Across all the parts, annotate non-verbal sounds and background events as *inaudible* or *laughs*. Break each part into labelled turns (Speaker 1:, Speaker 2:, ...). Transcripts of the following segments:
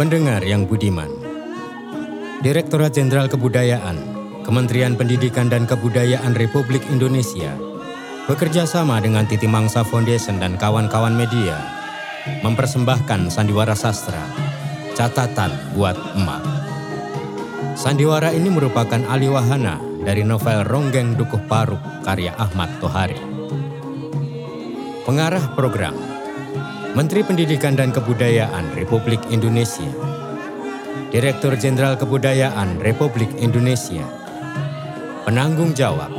Speaker 1: Pendengar yang budiman, Direktorat Jenderal Kebudayaan, Kementerian Pendidikan dan Kebudayaan Republik Indonesia, bekerja sama dengan Titi Mangsa Foundation dan kawan-kawan media, mempersembahkan Sandiwara Sastra, catatan buat emak. Sandiwara ini merupakan aliwahana dari novel Ronggeng Dukuh Paruk karya Ahmad Tohari. Pengarah program Menteri Pendidikan dan Kebudayaan Republik Indonesia. Direktur Jenderal Kebudayaan Republik Indonesia. Penanggung jawab.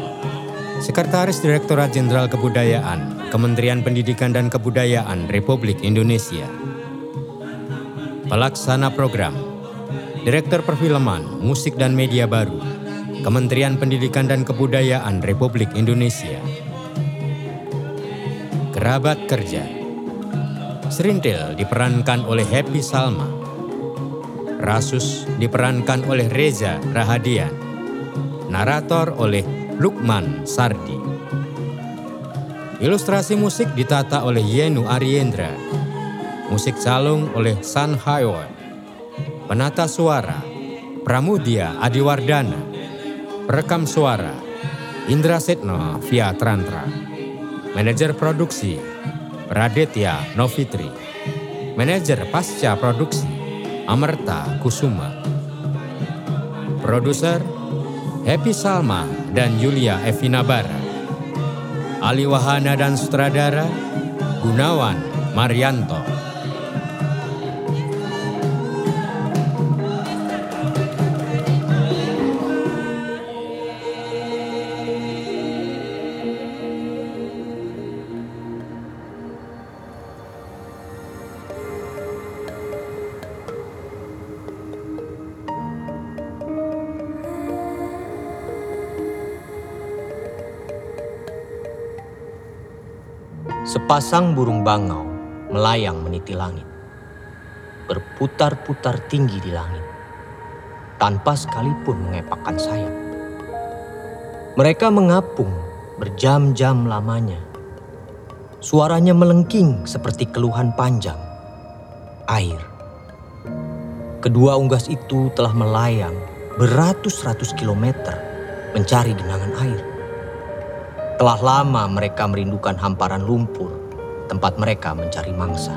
Speaker 1: Sekretaris Direktorat Jenderal Kebudayaan Kementerian Pendidikan dan Kebudayaan Republik Indonesia. Pelaksana program. Direktur Perfilman, Musik dan Media Baru Kementerian Pendidikan dan Kebudayaan Republik Indonesia. Kerabat Kerja Serintil diperankan oleh Happy Salma. Rasus diperankan oleh Reza Rahadian. Narator oleh Lukman Sardi. Ilustrasi musik ditata oleh Yenu Ariendra. Musik calung oleh San Hayward. Penata suara Pramudia Adiwardana. Perekam suara Indra Setno via Trantra. Manajer produksi Raditya Novitri, Manajer Pasca Produksi Amerta Kusuma, Produser Happy Salma dan Yulia Evina Bara, Ali Wahana dan Sutradara Gunawan Marianto.
Speaker 2: Sepasang burung bangau melayang meniti langit. Berputar-putar tinggi di langit. Tanpa sekalipun mengepakkan sayap. Mereka mengapung berjam-jam lamanya. Suaranya melengking seperti keluhan panjang. Air. Kedua unggas itu telah melayang beratus-ratus kilometer mencari genangan air. Telah lama mereka merindukan hamparan lumpur, tempat mereka mencari mangsa.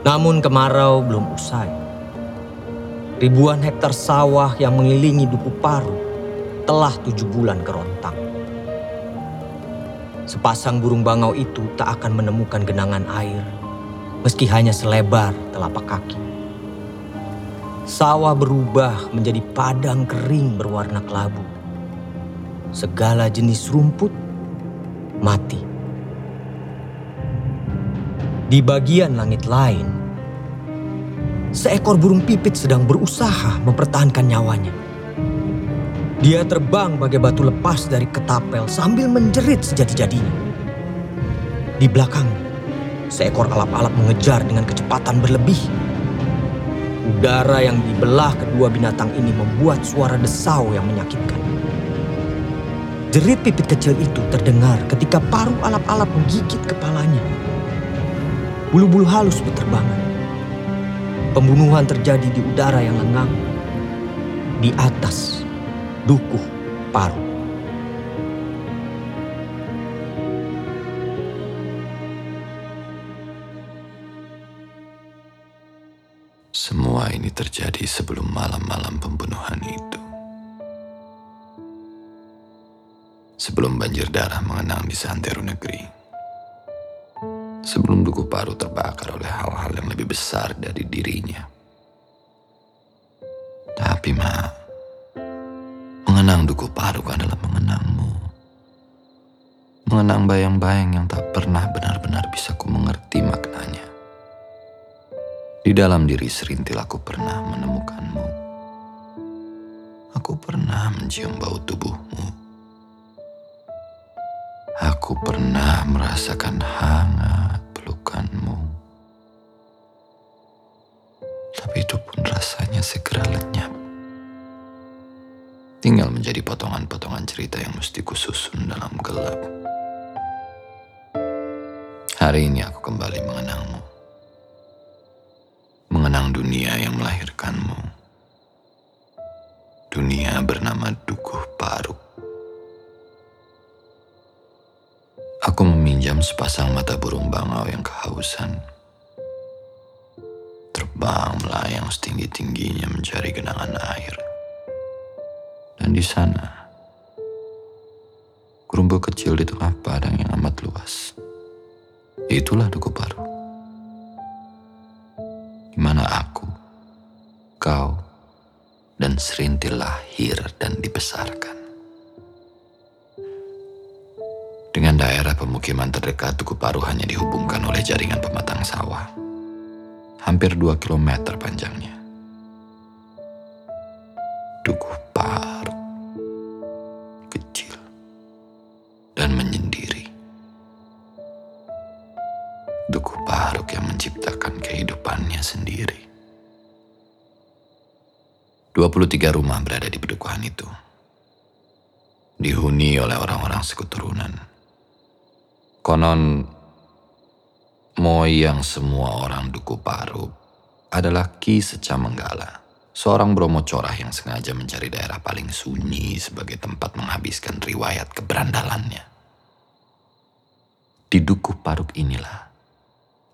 Speaker 2: Namun kemarau belum usai. Ribuan hektar sawah yang mengelilingi Duku Paru telah tujuh bulan kerontang. Sepasang burung bangau itu tak akan menemukan genangan air, meski hanya selebar telapak kaki. Sawah berubah menjadi padang kering berwarna kelabu segala jenis rumput mati. Di bagian langit lain, seekor burung pipit sedang berusaha mempertahankan nyawanya. Dia terbang bagai batu lepas dari ketapel sambil menjerit sejadi-jadinya. Di belakang, seekor alap-alap mengejar dengan kecepatan berlebih. Udara yang dibelah kedua binatang ini membuat suara desau yang menyakitkan. Jerit pipit kecil itu terdengar ketika paruh alap-alap menggigit kepalanya. Bulu-bulu halus berterbangan. Pembunuhan terjadi di udara yang lengang. Di atas dukuh paruh.
Speaker 3: Semua ini terjadi sebelum malam-malam pembunuhan itu. sebelum banjir darah mengenang di santero negeri. Sebelum duku paru terbakar oleh hal-hal yang lebih besar dari dirinya. Tapi ma, mengenang duku paru adalah mengenangmu. Mengenang bayang-bayang yang tak pernah benar-benar bisa ku mengerti maknanya. Di dalam diri serintil aku pernah menemukanmu. Aku pernah mencium bau tubuhmu Aku pernah merasakan hangat pelukanmu. Tapi itu pun rasanya segera lenyap. Tinggal menjadi potongan-potongan cerita yang mesti kususun dalam gelap. Hari ini aku kembali mengenangmu. tentang dunia yang melahirkanmu. Dunia bernama Dukuh Paruk. Meminjam sepasang mata burung bangau yang kehausan. Terbang melayang setinggi-tingginya mencari genangan air. Dan di sana, gerumbu kecil di tengah padang yang amat luas. Itulah Dukuh Paruk di mana aku, kau, dan Serintil lahir dan dibesarkan. Dengan daerah pemukiman terdekat Tugu Paru hanya dihubungkan oleh jaringan pematang sawah. Hampir dua kilometer panjangnya. Tugu Paru. Kecil. Dan menyendiri. Duku Paruk yang menciptakan kehidupannya sendiri. 23 rumah berada di pedukuhan itu. Dihuni oleh orang-orang sekuturunan. Konon moyang semua orang Duku Paruk adalah Ki Secamenggala, seorang Bromo corah yang sengaja mencari daerah paling sunyi sebagai tempat menghabiskan riwayat keberandalannya. Di Duku Paruk inilah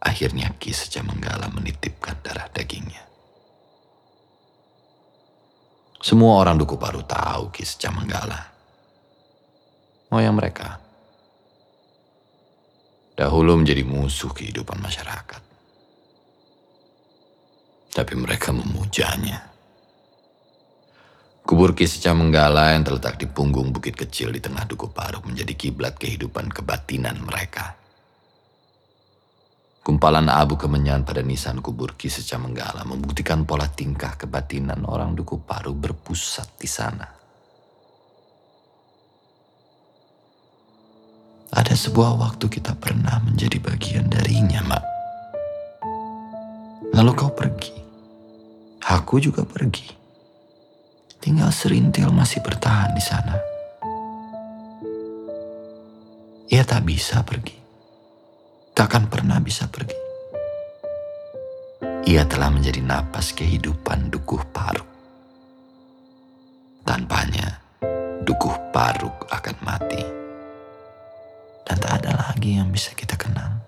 Speaker 3: akhirnya Ki Secamenggala menitipkan darah dagingnya. Semua orang Duku Paru tahu Ki Secamenggala. Moyang mereka dahulu menjadi musuh kehidupan masyarakat. Tapi mereka memujanya. Kubur Ki Secamenggala yang terletak di punggung bukit kecil di tengah Duku Paru menjadi kiblat kehidupan kebatinan mereka. Kumpalan abu kemenyan pada nisan kubur Ki Secamenggala membuktikan pola tingkah kebatinan orang Duku Paru berpusat di sana. Ada sebuah waktu kita pernah menjadi bagian darinya, Mak. Lalu kau pergi. Aku juga pergi. Tinggal serintil masih bertahan di sana. Ia tak bisa pergi takkan pernah bisa pergi. Ia telah menjadi napas kehidupan Dukuh Paruk. Tanpanya, Dukuh Paruk akan mati. Dan tak ada lagi yang bisa kita kenang.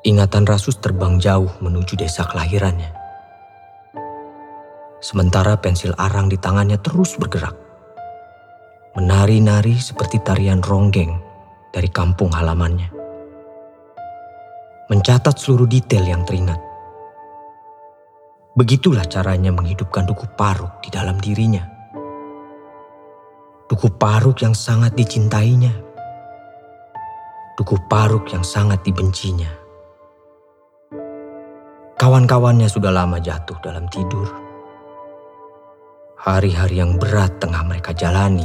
Speaker 2: Ingatan Rasus terbang jauh menuju desa kelahirannya. Sementara pensil arang di tangannya terus bergerak menari-nari seperti tarian ronggeng dari kampung halamannya. Mencatat seluruh detail yang teringat. Begitulah caranya menghidupkan duku paruk di dalam dirinya. Duku paruk yang sangat dicintainya. Duku paruk yang sangat dibencinya. Kawan-kawannya sudah lama jatuh dalam tidur. Hari-hari yang berat tengah mereka jalani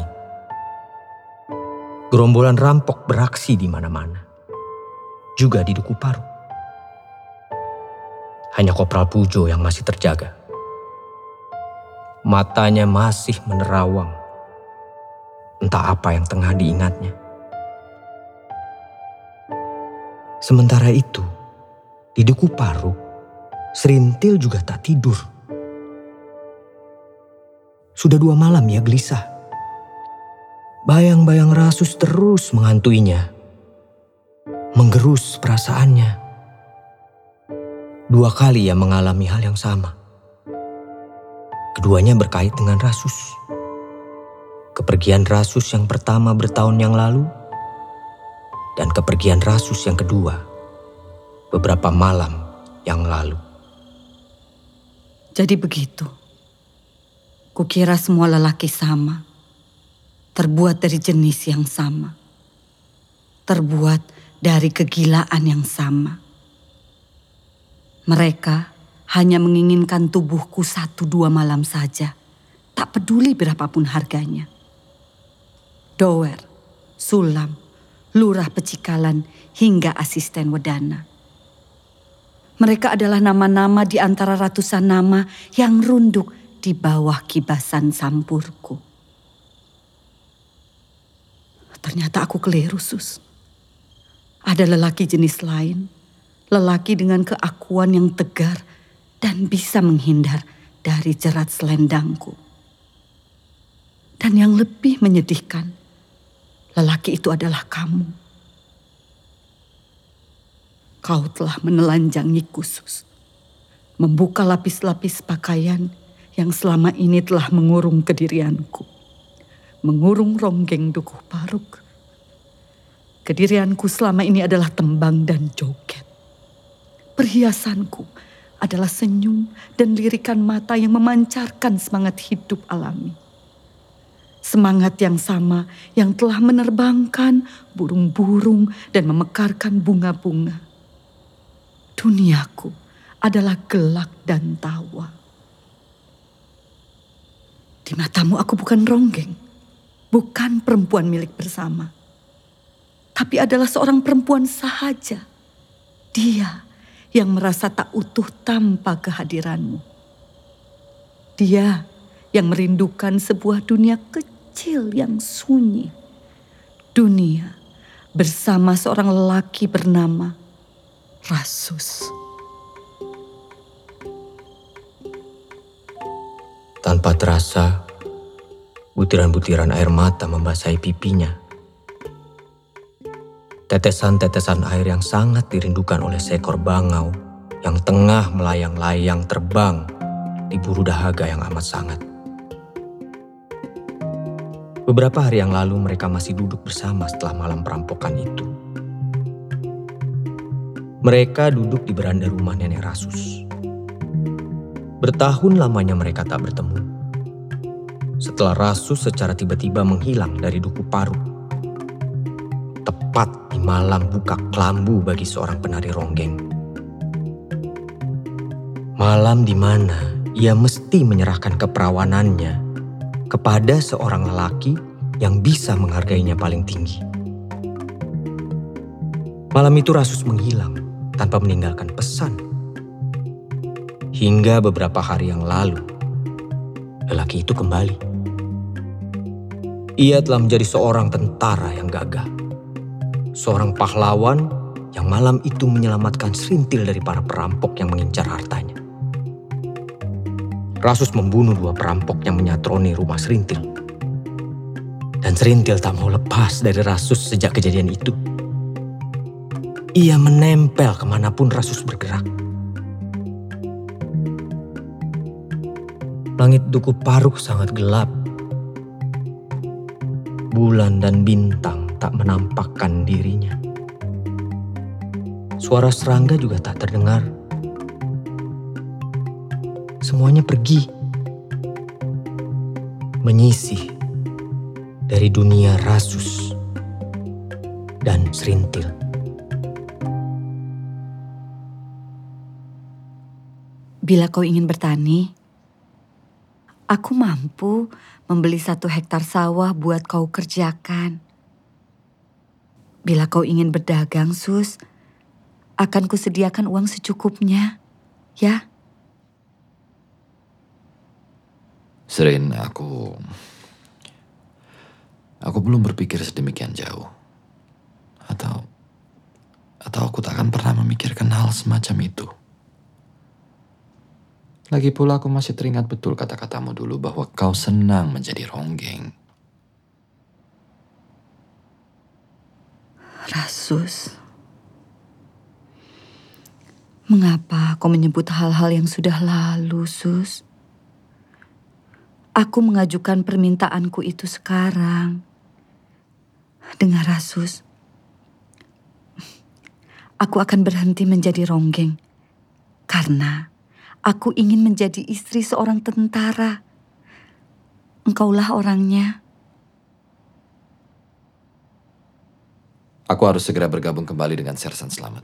Speaker 2: Gerombolan rampok beraksi di mana-mana. Juga di Duku Paru. Hanya Kopral Pujo yang masih terjaga. Matanya masih menerawang. Entah apa yang tengah diingatnya. Sementara itu, di Duku Paru, Serintil juga tak tidur. Sudah dua malam ia gelisah Bayang-bayang Rasus terus menghantuinya, menggerus perasaannya. Dua kali ia mengalami hal yang sama. Keduanya berkait dengan Rasus. Kepergian Rasus yang pertama bertahun yang lalu, dan kepergian Rasus yang kedua beberapa malam yang lalu.
Speaker 4: Jadi begitu. Kukira semua lelaki sama terbuat dari jenis yang sama, terbuat dari kegilaan yang sama. Mereka hanya menginginkan tubuhku satu dua malam saja, tak peduli berapapun harganya. Doer, Sulam, Lurah Pecikalan, hingga asisten Wedana. Mereka adalah nama-nama di antara ratusan nama yang runduk di bawah kibasan sampurku. Ternyata aku keliru, Sus. Ada lelaki jenis lain, lelaki dengan keakuan yang tegar dan bisa menghindar dari jerat selendangku. Dan yang lebih menyedihkan, lelaki itu adalah kamu. Kau telah menelanjangi khusus, membuka lapis-lapis pakaian yang selama ini telah mengurung kedirianku, mengurung ronggeng dukuh paruk. Kedirianku selama ini adalah tembang dan joget. Perhiasanku adalah senyum dan lirikan mata yang memancarkan semangat hidup alami. Semangat yang sama yang telah menerbangkan burung-burung dan memekarkan bunga-bunga. Duniaku adalah gelak dan tawa. Di matamu aku bukan ronggeng, bukan perempuan milik bersama. Tapi adalah seorang perempuan sahaja. Dia yang merasa tak utuh tanpa kehadiranmu. Dia yang merindukan sebuah dunia kecil yang sunyi. Dunia bersama seorang lelaki bernama Rasus.
Speaker 2: Tanpa terasa, butiran-butiran air mata membasahi pipinya Tetesan-tetesan air yang sangat dirindukan oleh seekor bangau yang tengah melayang-layang terbang di buru dahaga yang amat sangat. Beberapa hari yang lalu mereka masih duduk bersama setelah malam perampokan itu. Mereka duduk di beranda rumah nenek Rasus. Bertahun lamanya mereka tak bertemu. Setelah Rasus secara tiba-tiba menghilang dari duku paru tepat di malam buka kelambu bagi seorang penari ronggeng. Malam di mana ia mesti menyerahkan keperawanannya kepada seorang lelaki yang bisa menghargainya paling tinggi. Malam itu Rasus menghilang tanpa meninggalkan pesan. Hingga beberapa hari yang lalu, lelaki itu kembali. Ia telah menjadi seorang tentara yang gagah seorang pahlawan yang malam itu menyelamatkan serintil dari para perampok yang mengincar hartanya. Rasus membunuh dua perampok yang menyatroni rumah serintil. Dan serintil tak mau lepas dari Rasus sejak kejadian itu. Ia menempel ke mana pun Rasus bergerak. Langit duku paruk sangat gelap. Bulan dan bintang tak menampakkan dirinya. Suara serangga juga tak terdengar. Semuanya pergi, menyisih dari dunia rasus dan serintil.
Speaker 4: Bila kau ingin bertani, aku mampu membeli satu hektar sawah buat kau kerjakan. Bila kau ingin berdagang, Sus, akan kusediakan uang secukupnya, ya?
Speaker 3: Serin, aku... Aku belum berpikir sedemikian jauh. Atau... Atau aku tak akan pernah memikirkan hal semacam itu. Lagi pula aku masih teringat betul kata-katamu dulu bahwa kau senang menjadi ronggeng.
Speaker 4: Rasus. Mengapa kau menyebut hal-hal yang sudah lalu, Sus? Aku mengajukan permintaanku itu sekarang. Dengar, Rasus. Aku akan berhenti menjadi ronggeng. Karena aku ingin menjadi istri seorang tentara. Engkaulah orangnya.
Speaker 3: Aku harus segera bergabung kembali dengan Sersan Selamat.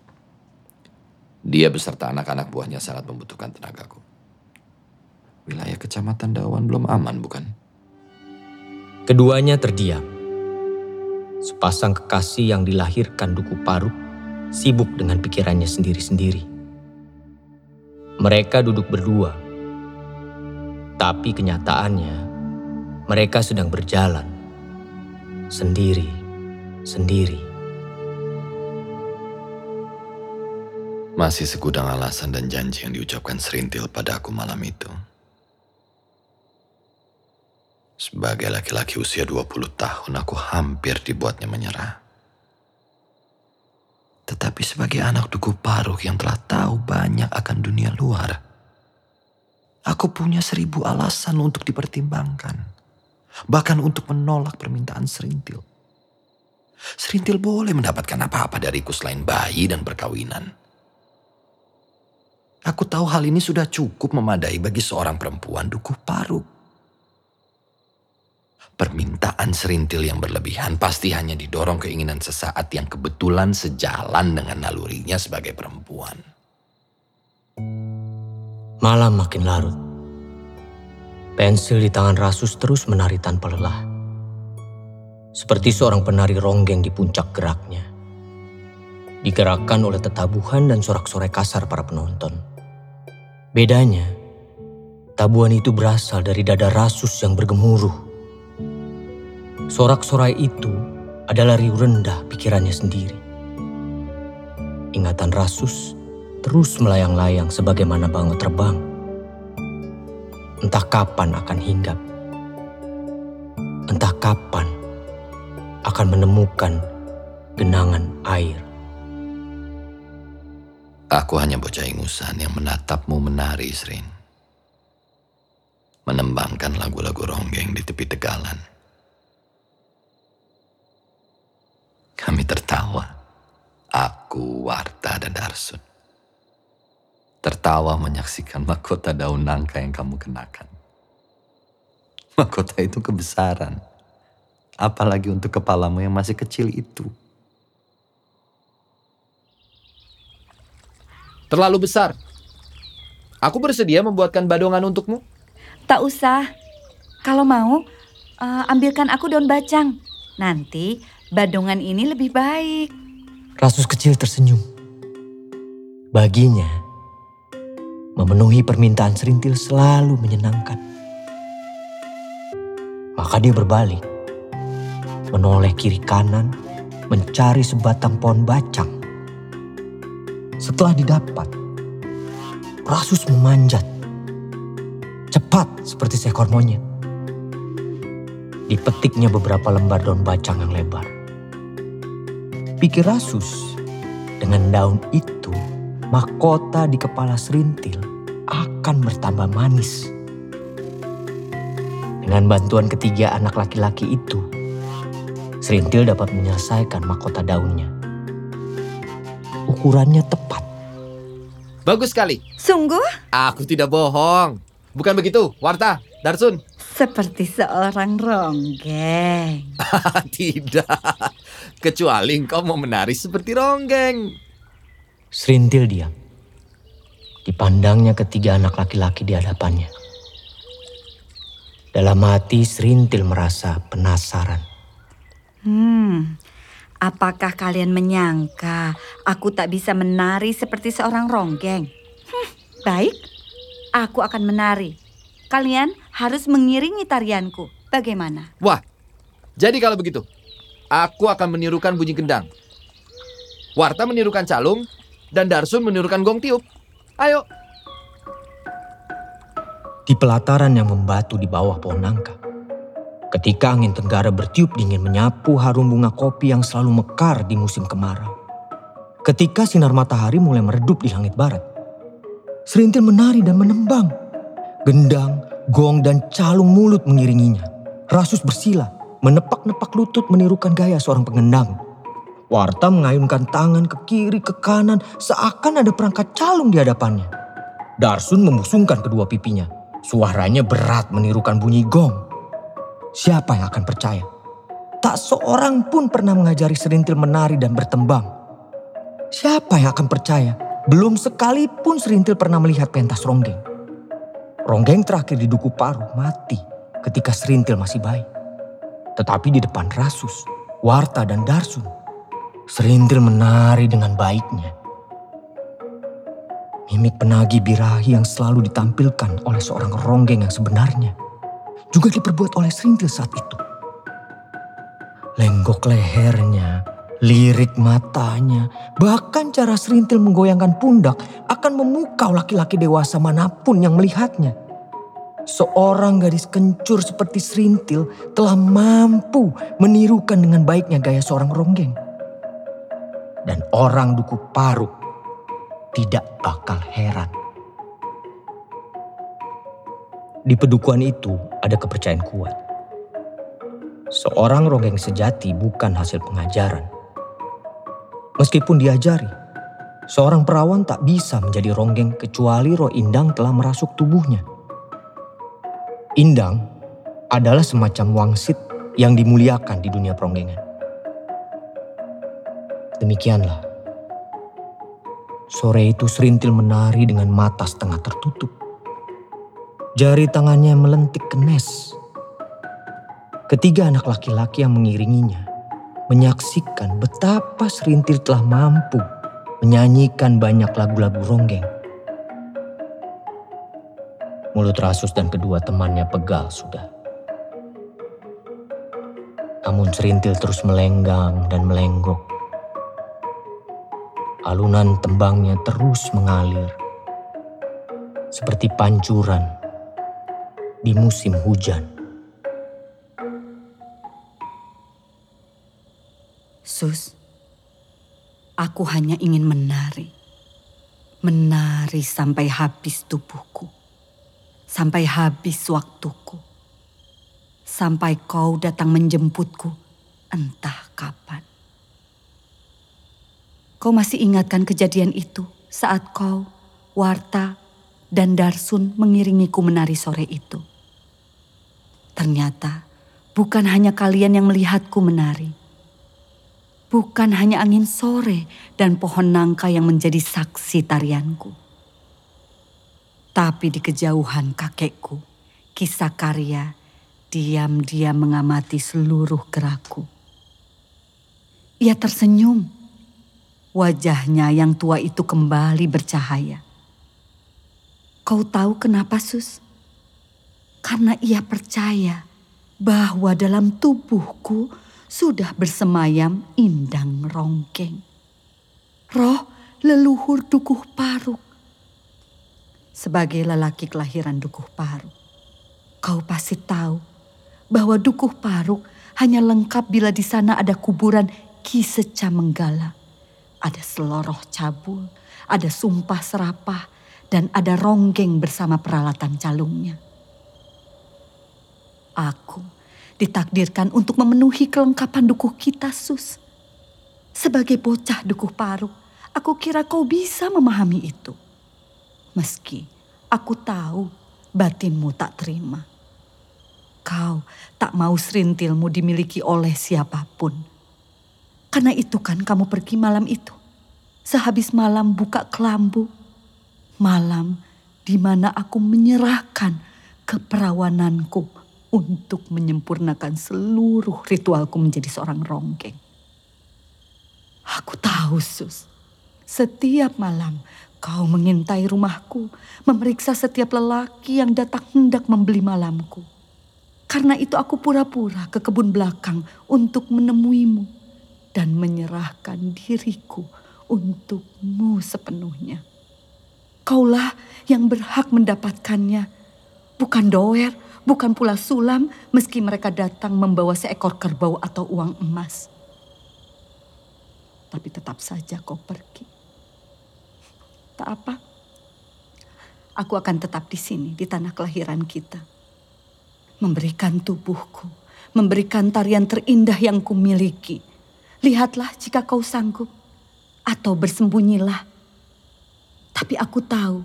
Speaker 3: Dia beserta anak-anak buahnya sangat membutuhkan tenagaku. Wilayah kecamatan Dawan belum aman, bukan?
Speaker 2: Keduanya terdiam. Sepasang kekasih yang dilahirkan Duku Paruk sibuk dengan pikirannya sendiri-sendiri. Mereka duduk berdua, tapi kenyataannya mereka sedang berjalan sendiri-sendiri.
Speaker 3: Masih segudang alasan dan janji yang diucapkan Serintil pada aku malam itu. Sebagai laki-laki usia 20 tahun, aku hampir dibuatnya menyerah. Tetapi sebagai anak duku paruh yang telah tahu banyak akan dunia luar, aku punya seribu alasan untuk dipertimbangkan. Bahkan untuk menolak permintaan Serintil. Serintil boleh mendapatkan apa-apa dariku selain bayi dan perkawinan. Aku tahu hal ini sudah cukup memadai bagi seorang perempuan dukuh paruh. Permintaan serintil yang berlebihan pasti hanya didorong keinginan sesaat yang kebetulan sejalan dengan nalurinya sebagai perempuan.
Speaker 2: Malam makin larut. Pensil di tangan Rasus terus menari tanpa lelah. Seperti seorang penari ronggeng di puncak geraknya. Digerakkan oleh tetabuhan dan sorak-sorai kasar para penonton. Bedanya, tabuhan itu berasal dari dada Rasus yang bergemuruh Sorak-sorai itu adalah riuh rendah pikirannya sendiri. Ingatan Rasus terus melayang-layang sebagaimana bangun terbang. Entah kapan akan hinggap. Entah kapan akan menemukan genangan air.
Speaker 3: Aku hanya bocah ingusan yang menatapmu menari, Srin. Menembangkan lagu-lagu ronggeng di tepi tegalan. Kami tertawa. Aku, Warta, dan Darsun. Tertawa menyaksikan mahkota daun nangka yang kamu kenakan. Mahkota itu kebesaran. Apalagi untuk kepalamu yang masih kecil itu.
Speaker 5: Terlalu besar. Aku bersedia membuatkan badongan untukmu.
Speaker 4: Tak usah. Kalau mau, uh, ambilkan aku daun bacang. Nanti badongan ini lebih baik.
Speaker 2: Rasus kecil tersenyum. Baginya, memenuhi permintaan serintil selalu menyenangkan. Maka dia berbalik, menoleh kiri kanan, mencari sebatang pohon bacang. Setelah didapat, Rasus memanjat. Cepat seperti seekor monyet. Dipetiknya beberapa lembar daun bacang yang lebar pikir Rasus, dengan daun itu mahkota di kepala serintil akan bertambah manis. Dengan bantuan ketiga anak laki-laki itu, serintil dapat menyelesaikan mahkota daunnya. Ukurannya tepat.
Speaker 5: Bagus sekali.
Speaker 4: Sungguh?
Speaker 5: Aku tidak bohong. Bukan begitu, Warta, Darsun?
Speaker 4: Seperti seorang ronggeng. *laughs*
Speaker 5: tidak. Kecuali engkau mau menari seperti ronggeng.
Speaker 2: Serintil diam. Dipandangnya ketiga anak laki-laki di hadapannya. Dalam hati Serintil merasa penasaran.
Speaker 4: Hmm, apakah kalian menyangka aku tak bisa menari seperti seorang ronggeng? Hmm, baik, aku akan menari. Kalian harus mengiringi tarianku. Bagaimana?
Speaker 5: Wah, jadi kalau begitu, Aku akan menirukan bunyi gendang. Warta menirukan calung, dan Darsun menirukan gong tiup. Ayo.
Speaker 2: Di pelataran yang membatu di bawah pohon nangka, ketika angin tenggara bertiup dingin menyapu harum bunga kopi yang selalu mekar di musim kemarau. Ketika sinar matahari mulai meredup di langit barat, serintil menari dan menembang. Gendang, gong, dan calung mulut mengiringinya. Rasus bersila, menepak-nepak lutut menirukan gaya seorang pengendang. Warta mengayunkan tangan ke kiri ke kanan seakan ada perangkat calung di hadapannya. Darsun memusungkan kedua pipinya. Suaranya berat menirukan bunyi gong. Siapa yang akan percaya? Tak seorang pun pernah mengajari serintil menari dan bertembang. Siapa yang akan percaya? Belum sekalipun serintil pernah melihat pentas ronggeng. Ronggeng terakhir di Duku Paru mati ketika serintil masih baik. Tetapi di depan Rasus, Warta dan Darsun, Serintil menari dengan baiknya. Mimik penagi birahi yang selalu ditampilkan oleh seorang ronggeng yang sebenarnya juga diperbuat oleh Serintil saat itu. Lenggok lehernya, Lirik matanya, bahkan cara serintil menggoyangkan pundak akan memukau laki-laki dewasa mana pun yang melihatnya. Seorang gadis kencur seperti serintil telah mampu menirukan dengan baiknya gaya seorang ronggeng. Dan orang duku paruk tidak bakal heran. Di pedukuhan itu ada kepercayaan kuat. Seorang ronggeng sejati bukan hasil pengajaran Meskipun diajari, seorang perawan tak bisa menjadi ronggeng kecuali roh Indang telah merasuk tubuhnya. Indang adalah semacam wangsit yang dimuliakan di dunia peronggengan. Demikianlah. Sore itu serintil menari dengan mata setengah tertutup. Jari tangannya melentik kenes. Ketiga anak laki-laki yang mengiringinya menyaksikan betapa Serintil telah mampu menyanyikan banyak lagu-lagu ronggeng. Mulut Rasus dan kedua temannya pegal sudah. Namun Serintil terus melenggang dan melenggok. Alunan tembangnya terus mengalir. Seperti pancuran di musim hujan.
Speaker 4: Sus, aku hanya ingin menari. Menari sampai habis tubuhku. Sampai habis waktuku. Sampai kau datang menjemputku entah kapan. Kau masih ingatkan kejadian itu saat kau, Warta, dan Darsun mengiringiku menari sore itu. Ternyata bukan hanya kalian yang melihatku menari bukan hanya angin sore dan pohon nangka yang menjadi saksi tarianku. Tapi di kejauhan kakekku, kisah karya diam-diam mengamati seluruh gerakku. Ia tersenyum. Wajahnya yang tua itu kembali bercahaya. Kau tahu kenapa, Sus? Karena ia percaya bahwa dalam tubuhku sudah bersemayam indang rongkeng. Roh leluhur Dukuh Paruk. Sebagai lelaki kelahiran Dukuh Paruk, kau pasti tahu bahwa Dukuh Paruk hanya lengkap bila di sana ada kuburan Ki Seca Menggala. Ada seloroh cabul, ada sumpah serapah, dan ada ronggeng bersama peralatan calungnya. Aku ditakdirkan untuk memenuhi kelengkapan dukuh kita, Sus. Sebagai bocah dukuh paruk, aku kira kau bisa memahami itu. Meski aku tahu batinmu tak terima. Kau tak mau serintilmu dimiliki oleh siapa pun. Karena itu kan kamu pergi malam itu. Sehabis malam buka kelambu. Malam di mana aku menyerahkan keperawananku untuk menyempurnakan seluruh ritualku menjadi seorang ronggeng. Aku tahu, Sus. Setiap malam kau mengintai rumahku, memeriksa setiap lelaki yang datang hendak membeli malamku. Karena itu aku pura-pura ke kebun belakang untuk menemuimu dan menyerahkan diriku untukmu sepenuhnya. Kaulah yang berhak mendapatkannya, bukan doer, bukan pula sulam meski mereka datang membawa seekor kerbau atau uang emas. Tapi tetap saja kau pergi. Tak apa. Aku akan tetap di sini, di tanah kelahiran kita. Memberikan tubuhku, memberikan tarian terindah yang kumiliki. Lihatlah jika kau sanggup, atau bersembunyilah. Tapi aku tahu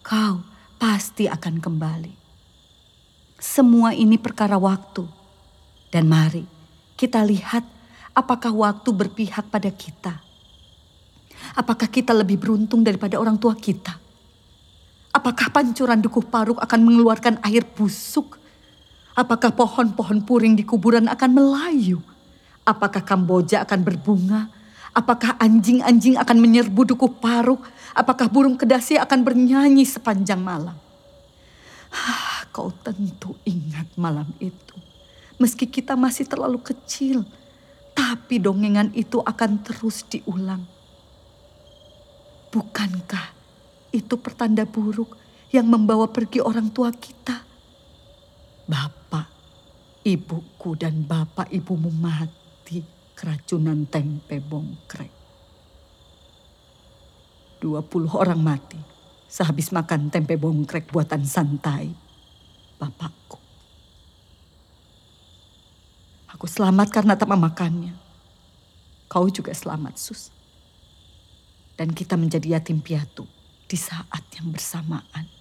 Speaker 4: kau pasti akan kembali. Semua ini perkara waktu. Dan mari kita lihat apakah waktu berpihak pada kita. Apakah kita lebih beruntung daripada orang tua kita? Apakah pancuran dukuh paruk akan mengeluarkan air busuk? Apakah pohon-pohon puring di kuburan akan melayu? Apakah Kamboja akan berbunga? Apakah anjing-anjing akan menyerbu dukuh paruk? Apakah burung kedasi akan bernyanyi sepanjang malam? Kau tentu ingat malam itu. Meski kita masih terlalu kecil, Tapi dongengan itu akan terus diulang. Bukankah itu pertanda buruk yang membawa pergi orang tua kita? Bapak, ibuku dan bapak ibumu mati keracunan tempe bongkrek. Dua puluh orang mati sehabis makan tempe bongkrek buatan santai bapakku. Aku selamat karena tak memakannya. Kau juga selamat, Sus. Dan kita menjadi yatim piatu di saat yang bersamaan.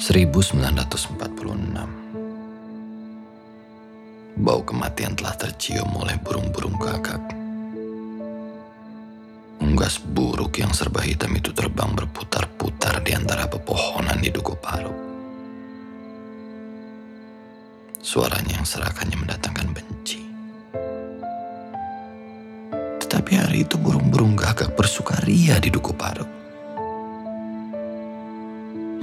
Speaker 3: 1946 Bau kematian telah tercium oleh burung-burung gagak. Unggas buruk yang serba hitam itu terbang berputar-putar di antara pepohonan di Duku Paruk. Suaranya yang serakannya mendatangkan benci. Tetapi hari itu burung-burung gagak bersukaria di Duku Paruk.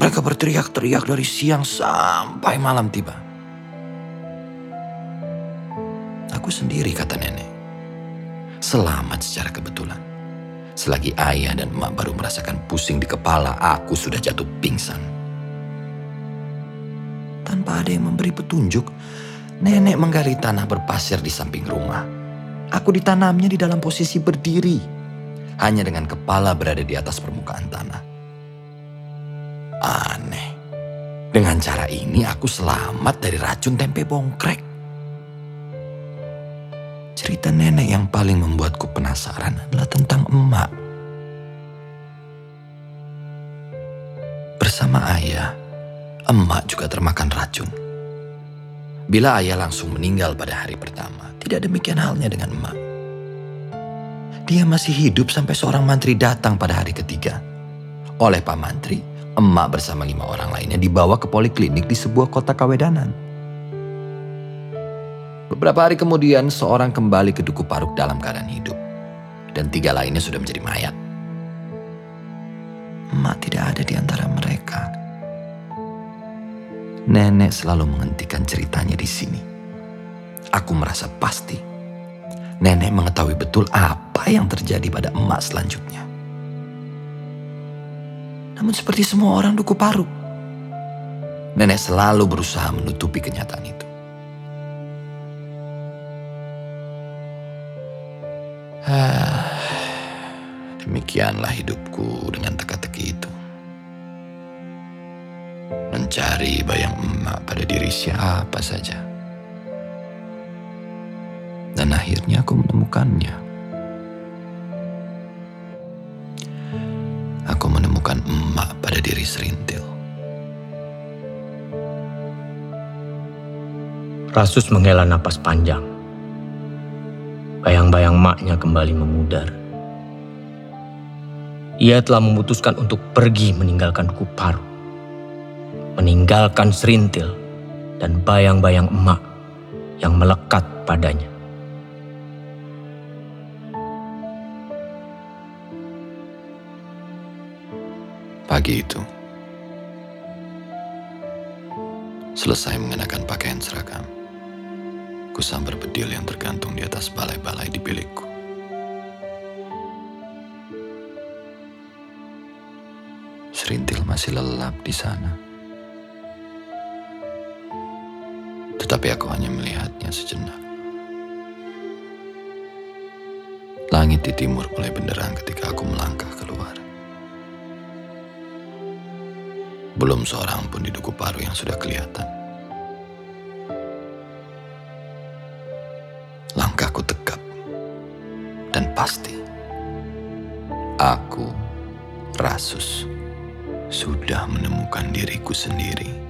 Speaker 3: Mereka berteriak-teriak dari siang sampai malam tiba. Aku sendiri kata nenek. Selamat secara kebetulan. Selagi ayah dan emak baru merasakan pusing di kepala, aku sudah jatuh pingsan tanpa ada yang memberi petunjuk, nenek menggali tanah berpasir di samping rumah. Aku ditanamnya di dalam posisi berdiri, hanya dengan kepala berada di atas permukaan tanah. Aneh. Dengan cara ini aku selamat dari racun tempe bongkrek. Cerita nenek yang paling membuatku penasaran adalah tentang emak. Bersama ayah, emak juga termakan racun. Bila ayah langsung meninggal pada hari pertama, tidak demikian halnya dengan emak. Dia masih hidup sampai seorang mantri datang pada hari ketiga. Oleh Pak Mantri, emak bersama lima orang lainnya dibawa ke poliklinik di sebuah kota kawedanan. Beberapa hari kemudian, seorang kembali ke Duku Paruk dalam keadaan hidup. Dan tiga lainnya sudah menjadi mayat. Emak tidak ada di antara mereka. Nenek selalu menghentikan ceritanya di sini. Aku merasa pasti nenek mengetahui betul apa yang terjadi pada emak selanjutnya. Namun seperti semua orang duku paru, nenek selalu berusaha menutupi kenyataan itu. Demikianlah hidupku dengan teka-teki itu mencari bayang emak pada diri siapa saja. Dan akhirnya aku menemukannya. Aku menemukan emak pada diri serintil.
Speaker 2: Rasus menghela napas panjang. Bayang-bayang maknya kembali memudar. Ia telah memutuskan untuk pergi meninggalkan Kuparu meninggalkan serintil dan bayang-bayang emak yang melekat padanya.
Speaker 3: Pagi itu, selesai mengenakan pakaian seragam, kusambar bedil yang tergantung di atas balai-balai di bilikku. Serintil masih lelap di sana. Tetapi aku hanya melihatnya sejenak. Langit di timur mulai benderang ketika aku melangkah keluar. Belum seorang pun di Duku Paru yang sudah kelihatan. Langkahku tegap dan pasti. Aku, Rasus, sudah menemukan diriku sendiri.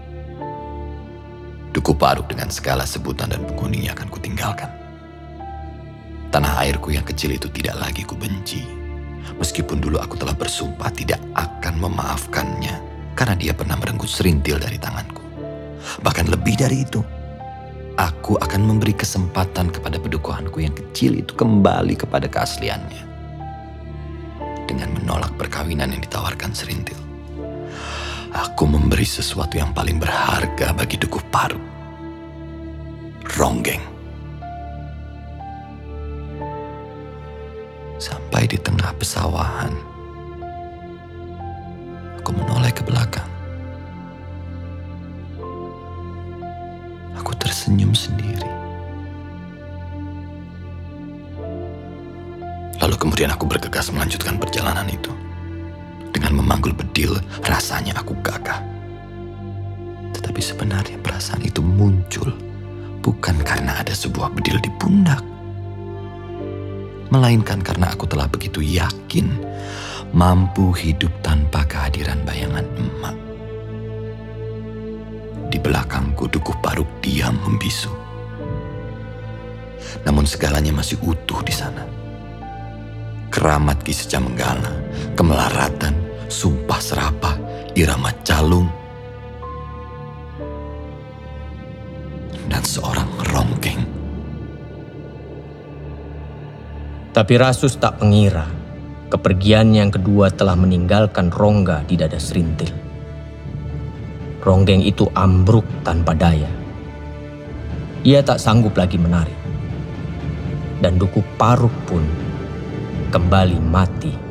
Speaker 3: Duku Paruk dengan segala sebutan dan penghuninya akan kutinggalkan. Tanah airku yang kecil itu tidak lagi kubenci. Meskipun dulu aku telah bersumpah tidak akan memaafkannya karena dia pernah merenggut serintil dari tanganku. Bahkan lebih dari itu, aku akan memberi kesempatan kepada pedukuhanku yang kecil itu kembali kepada keasliannya. Dengan menolak perkawinan yang ditawarkan serintil. Aku memberi sesuatu yang paling berharga bagi Dukuh Paru. ronggeng. Sampai di tengah pesawahan, aku menoleh ke belakang. Aku tersenyum sendiri. Lalu kemudian aku bergegas melanjutkan perjalanan itu. Memanggul bedil, rasanya aku gagah. Tetapi sebenarnya perasaan itu muncul bukan karena ada sebuah bedil di pundak. Melainkan karena aku telah begitu yakin mampu hidup tanpa kehadiran bayangan emak. Di belakangku dukuh paruk diam membisu. Namun segalanya masih utuh di sana. Keramat Ki Menggala, kemelaratan, sumpah serapah, irama calung, dan seorang ronggeng.
Speaker 2: Tapi Rasus tak mengira kepergian yang kedua telah meninggalkan rongga di dada serintil. Ronggeng itu ambruk tanpa daya. Ia tak sanggup lagi menari. Dan duku paruk pun kembali mati.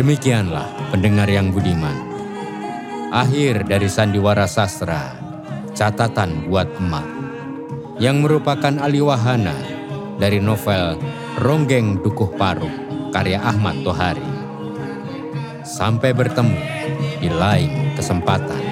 Speaker 1: Demikianlah pendengar yang budiman. Akhir dari sandiwara sastra, catatan buat emak, yang merupakan aliwahana dari novel Ronggeng Dukuh Paruk karya Ahmad Tohari. Sampai bertemu di lain kesempatan.